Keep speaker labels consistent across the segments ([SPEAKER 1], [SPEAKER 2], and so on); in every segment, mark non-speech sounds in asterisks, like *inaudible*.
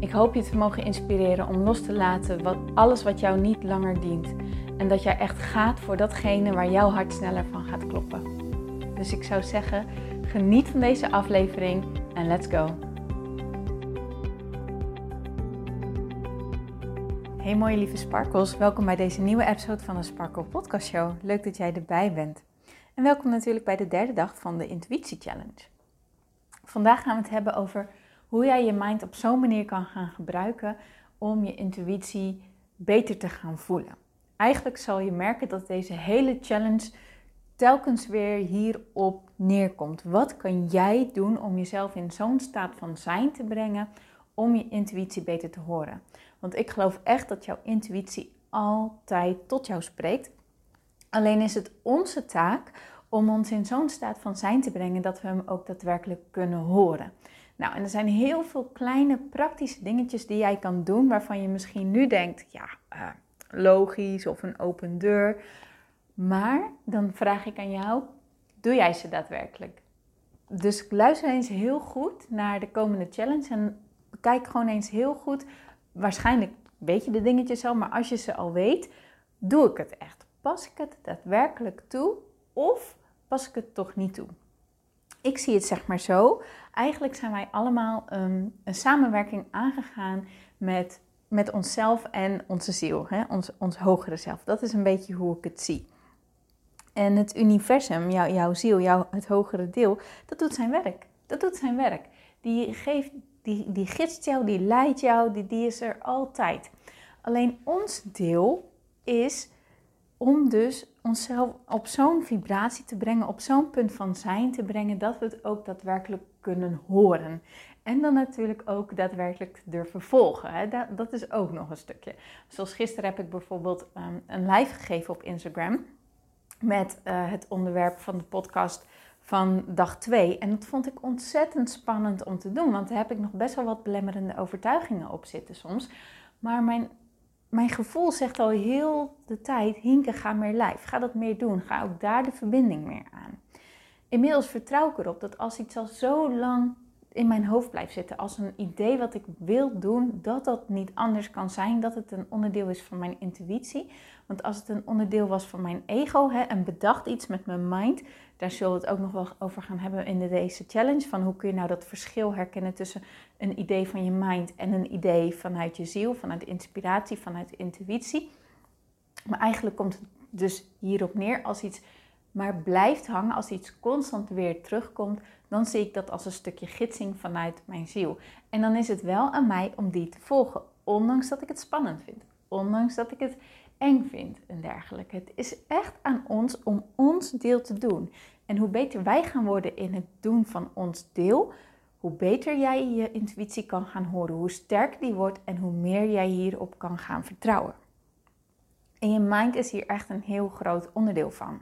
[SPEAKER 1] Ik hoop je te mogen inspireren om los te laten wat, alles wat jou niet langer dient. En dat jij echt gaat voor datgene waar jouw hart sneller van gaat kloppen. Dus ik zou zeggen, geniet van deze aflevering en let's go. Hey mooie lieve sparkles, welkom bij deze nieuwe episode van de Sparkle Podcast Show. Leuk dat jij erbij bent. En welkom natuurlijk bij de derde dag van de Intuïtie Challenge. Vandaag gaan we het hebben over hoe jij je mind op zo'n manier kan gaan gebruiken om je intuïtie beter te gaan voelen. Eigenlijk zal je merken dat deze hele challenge telkens weer hierop neerkomt. Wat kan jij doen om jezelf in zo'n staat van zijn te brengen om je intuïtie beter te horen? Want ik geloof echt dat jouw intuïtie altijd tot jou spreekt. Alleen is het onze taak om ons in zo'n staat van zijn te brengen dat we hem ook daadwerkelijk kunnen horen. Nou, en er zijn heel veel kleine praktische dingetjes die jij kan doen waarvan je misschien nu denkt, ja, uh, logisch of een open deur. Maar dan vraag ik aan jou, doe jij ze daadwerkelijk? Dus luister eens heel goed naar de komende challenge en kijk gewoon eens heel goed. Waarschijnlijk weet je de dingetjes al, maar als je ze al weet, doe ik het echt? Pas ik het daadwerkelijk toe of pas ik het toch niet toe? Ik zie het zeg maar zo. Eigenlijk zijn wij allemaal um, een samenwerking aangegaan met, met onszelf en onze ziel, hè? Ons, ons hogere zelf. Dat is een beetje hoe ik het zie. En het universum, jou, jouw ziel, jouw, het hogere deel, dat doet zijn werk. Dat doet zijn werk. Die, geeft, die, die gidst jou, die leidt jou, die, die is er altijd. Alleen ons deel is om dus onszelf op zo'n vibratie te brengen, op zo'n punt van zijn te brengen, dat we het ook daadwerkelijk kunnen horen. En dan natuurlijk ook daadwerkelijk durven volgen. Hè? Dat, is ook nog een stukje. Zoals gisteren heb ik bijvoorbeeld um, een live gegeven op Instagram met uh, het onderwerp van de podcast van dag 2. En dat vond ik ontzettend spannend om te doen, want daar heb ik nog best wel wat belemmerende overtuigingen op zitten soms. Maar mijn mijn gevoel zegt al heel de tijd: Hinke, ga meer lijf. Ga dat meer doen. Ga ook daar de verbinding meer aan. Inmiddels vertrouw ik erop dat als iets al zo lang in mijn hoofd blijft zitten, als een idee wat ik wil doen, dat dat niet anders kan zijn, dat het een onderdeel is van mijn intuïtie. Want als het een onderdeel was van mijn ego hè, en bedacht iets met mijn mind, daar zullen we het ook nog wel over gaan hebben in deze challenge. Van hoe kun je nou dat verschil herkennen tussen een idee van je mind en een idee vanuit je ziel, vanuit inspiratie, vanuit intuïtie. Maar eigenlijk komt het dus hierop neer als iets maar blijft hangen, als iets constant weer terugkomt, dan zie ik dat als een stukje gidsing vanuit mijn ziel. En dan is het wel aan mij om die te volgen, ondanks dat ik het spannend vind, ondanks dat ik het eng vind en dergelijke. Het is echt aan ons om ons deel te doen. En hoe beter wij gaan worden in het doen van ons deel, hoe beter jij je intuïtie kan gaan horen, hoe sterker die wordt en hoe meer jij hierop kan gaan vertrouwen. En je mind is hier echt een heel groot onderdeel van.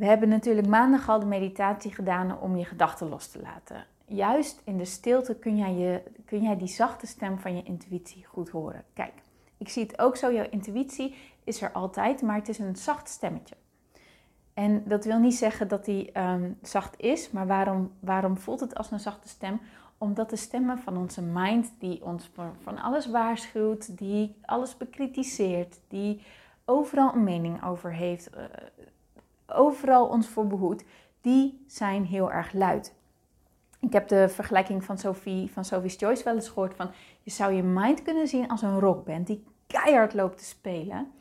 [SPEAKER 1] We hebben natuurlijk maandag al de meditatie gedaan om je gedachten los te laten. Juist in de stilte kun jij, je, kun jij die zachte stem van je intuïtie goed horen. Kijk, ik zie het ook zo, jouw intuïtie is er altijd, maar het is een zacht stemmetje. En dat wil niet zeggen dat die um, zacht is, maar waarom, waarom voelt het als een zachte stem? Omdat de stemmen van onze mind, die ons van alles waarschuwt, die alles bekritiseert, die overal een mening over heeft, uh, overal ons voor behoedt, die zijn heel erg luid. Ik heb de vergelijking van Sophie, van Sophie's Choice wel eens gehoord van... je zou je mind kunnen zien als een rockband die keihard loopt te spelen.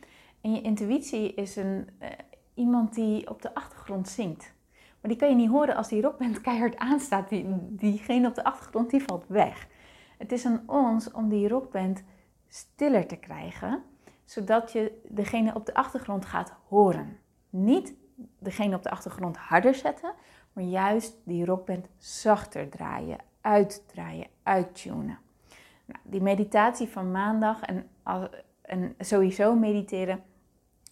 [SPEAKER 1] En je intuïtie is een, uh, iemand die op de achtergrond zingt. Maar die kan je niet horen als die rockband *laughs* keihard aanstaat. Die, diegene op de achtergrond die valt weg. Het is aan ons om die rockband stiller te krijgen, zodat je degene op de achtergrond gaat horen. Niet degene op de achtergrond harder zetten, maar juist die rockband zachter draaien, uitdraaien, uittunen. Nou, die meditatie van maandag en, sowieso mediteren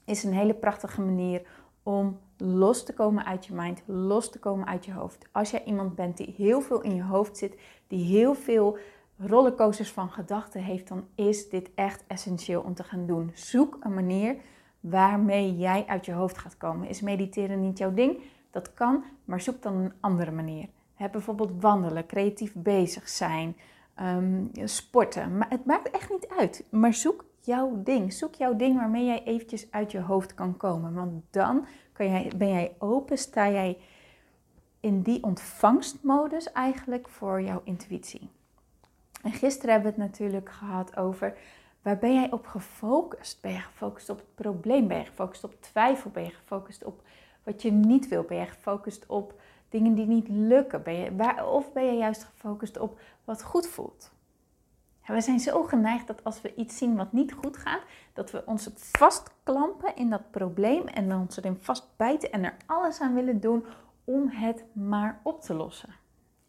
[SPEAKER 1] is een hele prachtige manier om los te komen uit je mind, los te komen uit je hoofd. Als jij iemand bent die heel veel in je hoofd zit, die heel veel rollercoasters van gedachten heeft, dan is dit echt essentieel om te gaan doen. Zoek een manier waarmee jij uit je hoofd gaat komen. Is mediteren niet jouw ding? Dat kan, maar zoek dan een andere manier. Heb bijvoorbeeld wandelen, creatief bezig zijn, ehm, sporten. Maar het maakt echt niet uit. Maar zoek jouw ding. Zoek jouw ding waarmee jij eventjes uit je hoofd kan komen. Want dan kan jij, ben jij open, sta jij in die ontvangstmodus eigenlijk voor jouw intuïtie. En gisteren hebben we het natuurlijk gehad over waar ben jij op gefocust? Ben je gefocust op het probleem? Ben je gefocust op twijfel? Ben je gefocust op wat je niet wil? Ben je gefocust op dingen die niet lukken? Ben je, of ben je juist gefocust op wat goed voelt? we zijn zo geneigd dat als we iets zien wat niet goed gaat, dat we ons vastklampen in dat probleem en ons erin vastbijten en er alles aan willen doen om het maar op te lossen.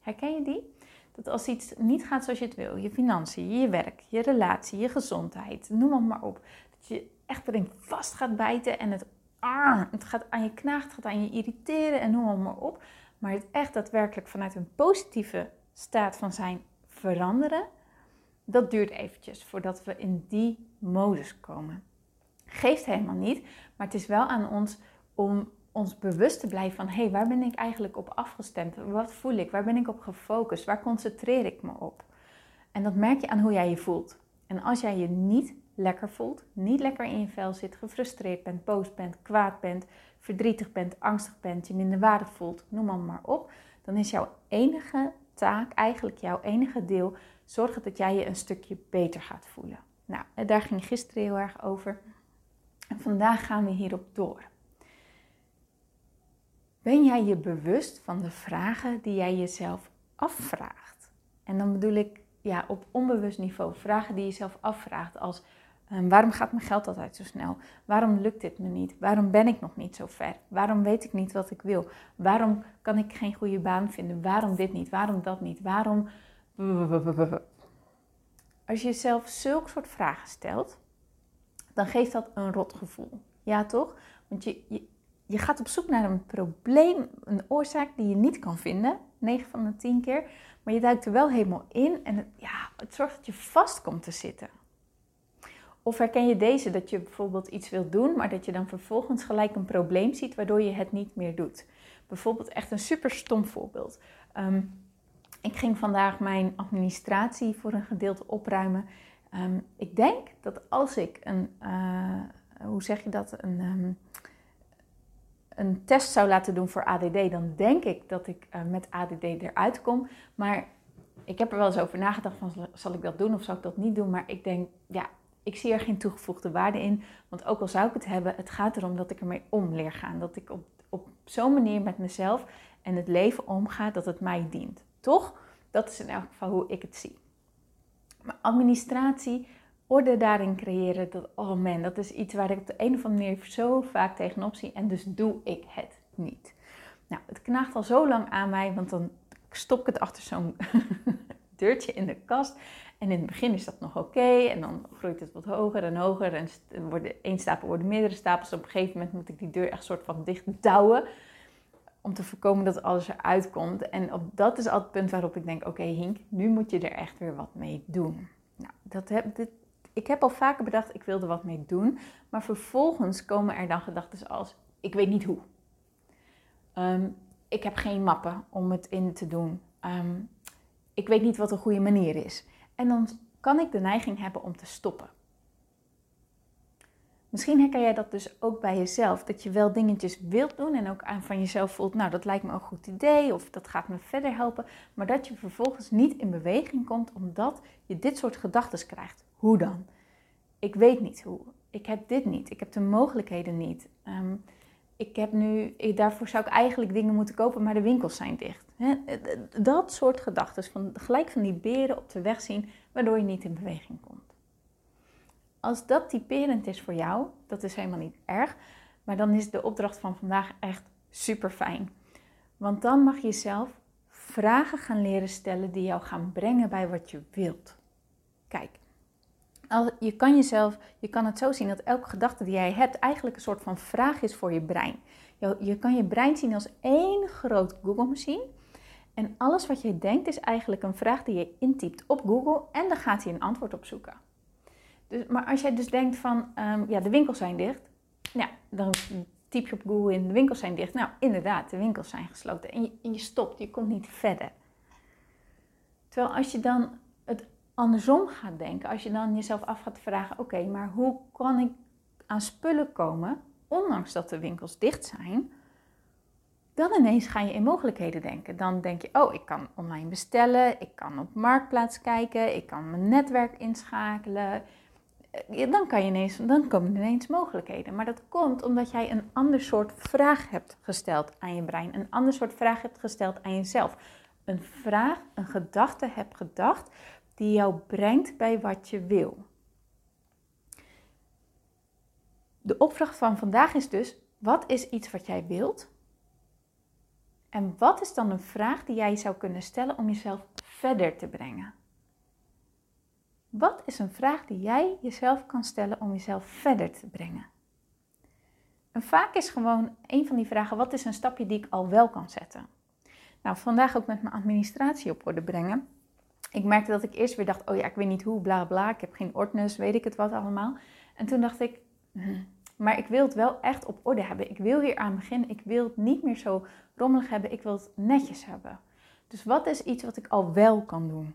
[SPEAKER 1] Herken je die? Dat als iets niet gaat zoals je het wil, je financiën, je werk, je relatie, je gezondheid, noem het maar op. Dat je echt erin vast gaat bijten en het, ah, het gaat aan je knaagt, het gaat aan je irriteren en noem maar op. Maar het echt daadwerkelijk vanuit een positieve staat van zijn veranderen, dat duurt eventjes voordat we in die modus komen. Geeft helemaal niet, maar het is wel aan ons om ons bewust te blijven van hé, hey, waar ben ik eigenlijk op afgestemd? Wat voel ik? Waar ben ik op gefocust? Waar concentreer ik me op? En dat merk je aan hoe jij je voelt. En als jij je niet lekker voelt, niet lekker in je vel zit, gefrustreerd bent, boos bent, kwaad bent, verdrietig bent, angstig bent, je minder waardig voelt, noem maar, maar op, dan is jouw enige taak, eigenlijk jouw enige deel, zorgen dat jij je een stukje beter gaat voelen. Nou, daar ging gisteren heel erg over. En vandaag gaan we hierop door. Ben jij je bewust van de vragen die jij jezelf afvraagt? En dan bedoel ik ja, op onbewust niveau vragen die je jezelf afvraagt als ehm, waarom gaat mijn geld altijd zo snel? Waarom lukt dit me niet? Waarom ben ik nog niet zo ver? Waarom weet ik niet wat ik wil? Waarom kan ik geen goede baan vinden? Waarom dit niet? Waarom dat niet? Waarom als je jezelf zulke soort vragen stelt, dan geeft dat een rot gevoel. Ja, toch? Want je, je, je gaat op zoek naar een probleem, een oorzaak die je niet kan vinden, 9 van de 10 keer. Maar je duikt er wel helemaal in en het, ja, het zorgt dat je vast komt te zitten. Of herken je deze, dat je bijvoorbeeld iets wilt doen, maar dat je dan vervolgens gelijk een probleem ziet waardoor je het niet meer doet. Bijvoorbeeld echt een super stom voorbeeld. Ehm, ik ging vandaag mijn administratie voor een gedeelte opruimen. Ehm, ik denk dat als ik een, uh, hoe zeg je dat, een, um, een test zou laten doen voor ADD, dan denk ik dat ik uh, met ADD eruit kom. Maar ik heb er wel eens over nagedacht van, zal ik dat doen of zal ik dat niet doen? Maar ik denk, ja, ik zie er geen toegevoegde waarde in. Want ook al zou ik het hebben, het gaat erom dat ik ermee om leer gaan. Dat ik op, op zo'n manier met mezelf en het leven omga dat het mij dient. Toch? Dat is in elk geval hoe ik het zie. Maar administratie, orde daarin creëren, dat, oh man, dat is iets waar ik op de een of andere manier zo vaak tegenop zie en dus doe ik het niet. Nou, het knaagt al zo lang aan mij, want dan stop ik het achter zo'n *laughs* deurtje in de kast. En in het begin is dat nog oké. en dan groeit het wat hoger en hoger. En worden, één stapel worden meerdere stapels. Op een gegeven moment moet ik die deur echt soort van dicht douwen om te voorkomen dat alles eruit komt. En op, dat is al het punt waarop ik denk: oké, Hink, nu moet je er echt weer wat mee doen. Nou, dat heb, dit, ik heb al vaker bedacht, ik wil er wat mee doen. Maar vervolgens komen er dan gedachten als: ik weet niet hoe. Ehm, ik heb geen mappen om het in te doen. Ehm, ik weet niet wat een goede manier is. En dan kan ik de neiging hebben om te stoppen. Misschien herken jij dat dus ook bij jezelf. Dat je wel dingetjes wilt doen en ook aan van jezelf voelt, nou dat lijkt me een goed idee of dat gaat me verder helpen. Maar dat je vervolgens niet in beweging komt omdat je dit soort gedachten krijgt. Hoe dan? Ik weet niet hoe. Ik heb dit niet. Ik heb de mogelijkheden niet. Ehm, ik heb nu, daarvoor zou ik eigenlijk dingen moeten kopen, maar de winkels zijn dicht. Dat soort gedachten, van, gelijk van die beren op de weg zien, waardoor je niet in beweging komt. Als dat typerend is voor jou, dat is helemaal niet erg. Maar dan is de opdracht van vandaag echt super fijn. Want dan mag je zelf vragen gaan leren stellen die jou gaan brengen bij wat je wilt. Kijk, je kan jezelf, je kan het zo zien dat elke gedachte die jij hebt eigenlijk een soort van vraag is voor je brein. Je, kan je brein zien als één groot Google-machine. En alles wat je denkt is eigenlijk een vraag die je intypt op Google en dan gaat hij een antwoord op zoeken. Dus, maar als jij dus denkt van, ehm, ja, de winkels zijn dicht, ja, dan typ je op Google in, de winkels zijn dicht. Nou, inderdaad, de winkels zijn gesloten en je, en je stopt, je komt niet verder. Terwijl als je dan andersom gaat denken, als je dan jezelf af gaat vragen, oké, maar hoe kan ik aan spullen komen, ondanks dat de winkels dicht zijn, dan ineens ga je in mogelijkheden denken. Dan denk je, oh, ik kan online bestellen, ik kan op Marktplaats kijken, ik kan mijn netwerk inschakelen. Dan, kan je ineens, dan komen ineens mogelijkheden. Maar dat komt omdat jij een ander soort vraag hebt gesteld aan je brein. Een ander soort vraag hebt gesteld aan jezelf. Een vraag, een gedachte hebt gedacht die jou brengt bij wat je wil. De opdracht van vandaag is dus: wat is iets wat jij wilt? En wat is dan een vraag die jij zou kunnen stellen om jezelf verder te brengen? Wat is een vraag die jij jezelf kan stellen om jezelf verder te brengen? En vaak is gewoon een van die vragen: wat is een stapje die ik al wel kan zetten? Nou, vandaag ook met mijn administratie op orde brengen ik merkte dat ik eerst weer dacht, oh ja, ik weet niet hoe, bla bla, ik heb geen ordners, weet ik het wat allemaal. En toen dacht ik, hm, maar ik wil het wel echt op orde hebben. Ik wil hier aan beginnen, ik wil het niet meer zo rommelig hebben, ik wil het netjes hebben. Dus wat is iets wat ik al wel kan doen?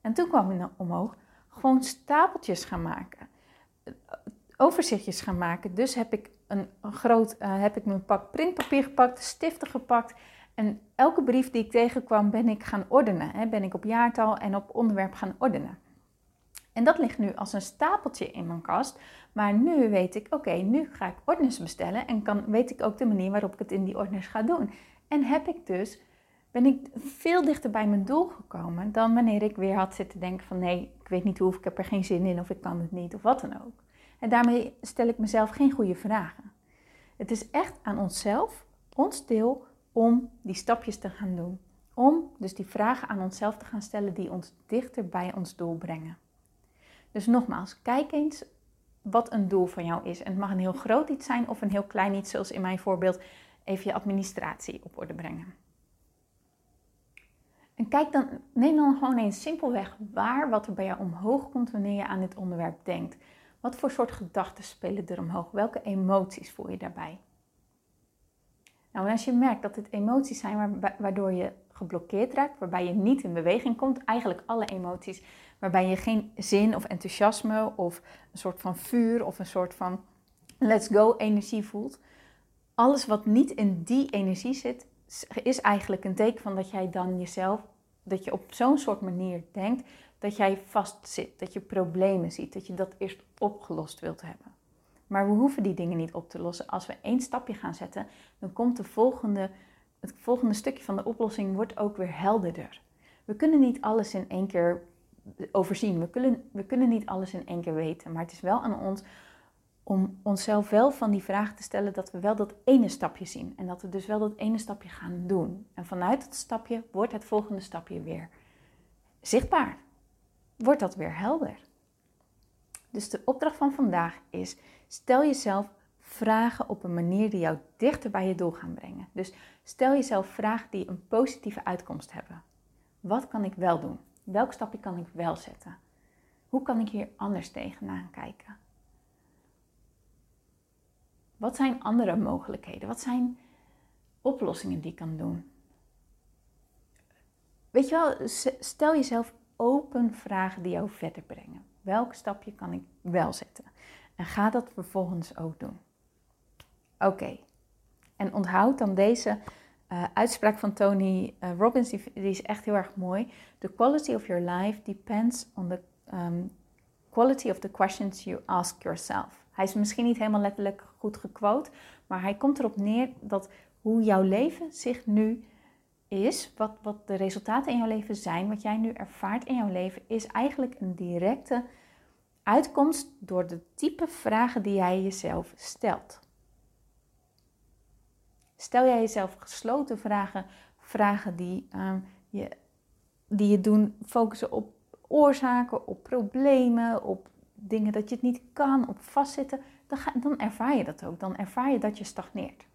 [SPEAKER 1] En toen kwam ik omhoog, gewoon stapeltjes gaan maken. Overzichtjes gaan maken. Dus heb ik een, een groot, uh, heb ik mijn pak printpapier gepakt, stiften gepakt en elke brief die ik tegenkwam, ben ik gaan ordenen. Hè? Ben ik op jaartal en op onderwerp gaan ordenen. En dat ligt nu als een stapeltje in mijn kast. Maar nu weet ik, oké, nu ga ik ordners bestellen. En kan, weet ik ook de manier waarop ik het in die ordners ga doen. En heb ik dus, ben ik veel dichter bij mijn doel gekomen dan wanneer ik weer had zitten denken van nee, ik weet niet hoe, of ik heb er geen zin in, of ik kan het niet, of wat dan ook. En daarmee stel ik mezelf geen goede vragen. Het is echt aan onszelf, ons deel, om die stapjes te gaan doen. Om dus die vragen aan onszelf te gaan stellen die ons dichter bij ons doel brengen. Dus nogmaals, kijk eens wat een doel van jou is. En het mag een heel groot iets zijn of een heel klein iets, zoals in mijn voorbeeld even je administratie op orde brengen. En kijk dan, neem dan gewoon eens simpelweg waar wat er bij jou omhoog komt wanneer je aan dit onderwerp denkt. Wat voor soort gedachten spelen er omhoog? Welke emoties voel je daarbij? Nou, en als je merkt dat dit emoties zijn waardoor je geblokkeerd raakt, waarbij je niet in beweging komt, eigenlijk alle emoties, waarbij je geen zin of enthousiasme of een soort van vuur of een soort van let's go energie voelt. Alles wat niet in die energie zit, is eigenlijk een teken van dat jij dan jezelf, dat je op zo'n soort manier denkt, dat jij vastzit, dat je problemen ziet, dat je dat eerst opgelost wilt hebben. Maar we hoeven die dingen niet op te lossen. Als we één stapje gaan zetten, dan komt de volgende, het volgende stukje van de oplossing wordt ook weer helderder. We kunnen niet alles in één keer overzien. We kunnen, we kunnen niet alles in één keer weten. Maar het is wel aan ons om onszelf wel van die vraag te stellen dat we wel dat ene stapje zien. En dat we dus wel dat ene stapje gaan doen. En vanuit dat stapje wordt het volgende stapje weer zichtbaar. Wordt dat weer helder. Dus de opdracht van vandaag is Stel jezelf vragen op een manier die jou dichter bij je doel gaan brengen. Dus stel jezelf vragen die een positieve uitkomst hebben. Wat kan ik wel doen? Welk stapje kan ik wel zetten? Hoe kan ik hier anders tegenaan kijken? Wat zijn andere mogelijkheden? Wat zijn oplossingen die ik kan doen? Weet je wel, stel jezelf open vragen die jou verder brengen. Welk stapje kan ik wel zetten? En ga dat vervolgens ook doen. Oké. En onthoud dan deze uh, uitspraak van Tony uh, Robbins, die, die, is echt heel erg mooi. The quality of your life depends on the um, quality of the questions you ask yourself. Hij is misschien niet helemaal letterlijk goed gequote, maar hij komt erop neer dat hoe jouw leven zich nu is, wat, wat de resultaten in jouw leven zijn, wat jij nu ervaart in jouw leven, is eigenlijk een directe uitkomst door de type vragen die jij jezelf stelt. Stel jij jezelf gesloten vragen, vragen die, uh, je, die je doen focussen op, oorzaken, op problemen, op dingen dat je het niet kan, op vastzitten, dan, ga, dan ervaar je dat ook. Dan ervaar je dat je stagneert.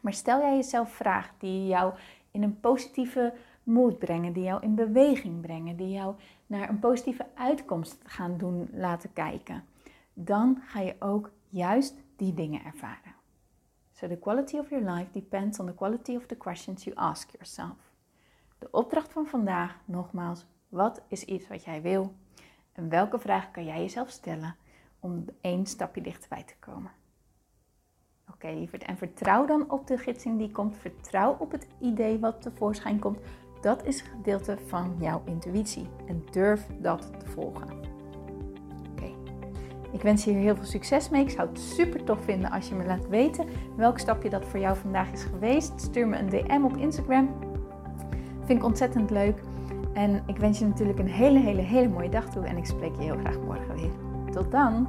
[SPEAKER 1] Maar stel jij jezelf vragen die jou in een positieve moed brengen, die jou in beweging brengen, die jou naar een positieve uitkomst gaan doen laten kijken, dan ga je ook juist die dingen ervaren. So the quality of your life depends on the quality of the questions you ask yourself. De opdracht van vandaag, nogmaals, wat is iets wat jij wil? En welke vragen kan jij jezelf stellen om één stapje dichterbij te komen? Oké, okay, lieverd. En vertrouw dan op de gidsing die komt. Vertrouw op het idee wat tevoorschijn komt. Dat is gedeelte van jouw intuïtie. En durf dat te volgen. Oké. Ik wens je hier heel veel succes mee. Ik zou het super tof vinden als je me laat weten welk stapje dat voor jou vandaag is geweest. Stuur me een DM op Instagram. Vind ik ontzettend leuk. En ik wens je natuurlijk een hele, hele, hele mooie dag toe. En ik spreek je heel graag morgen weer. Tot dan!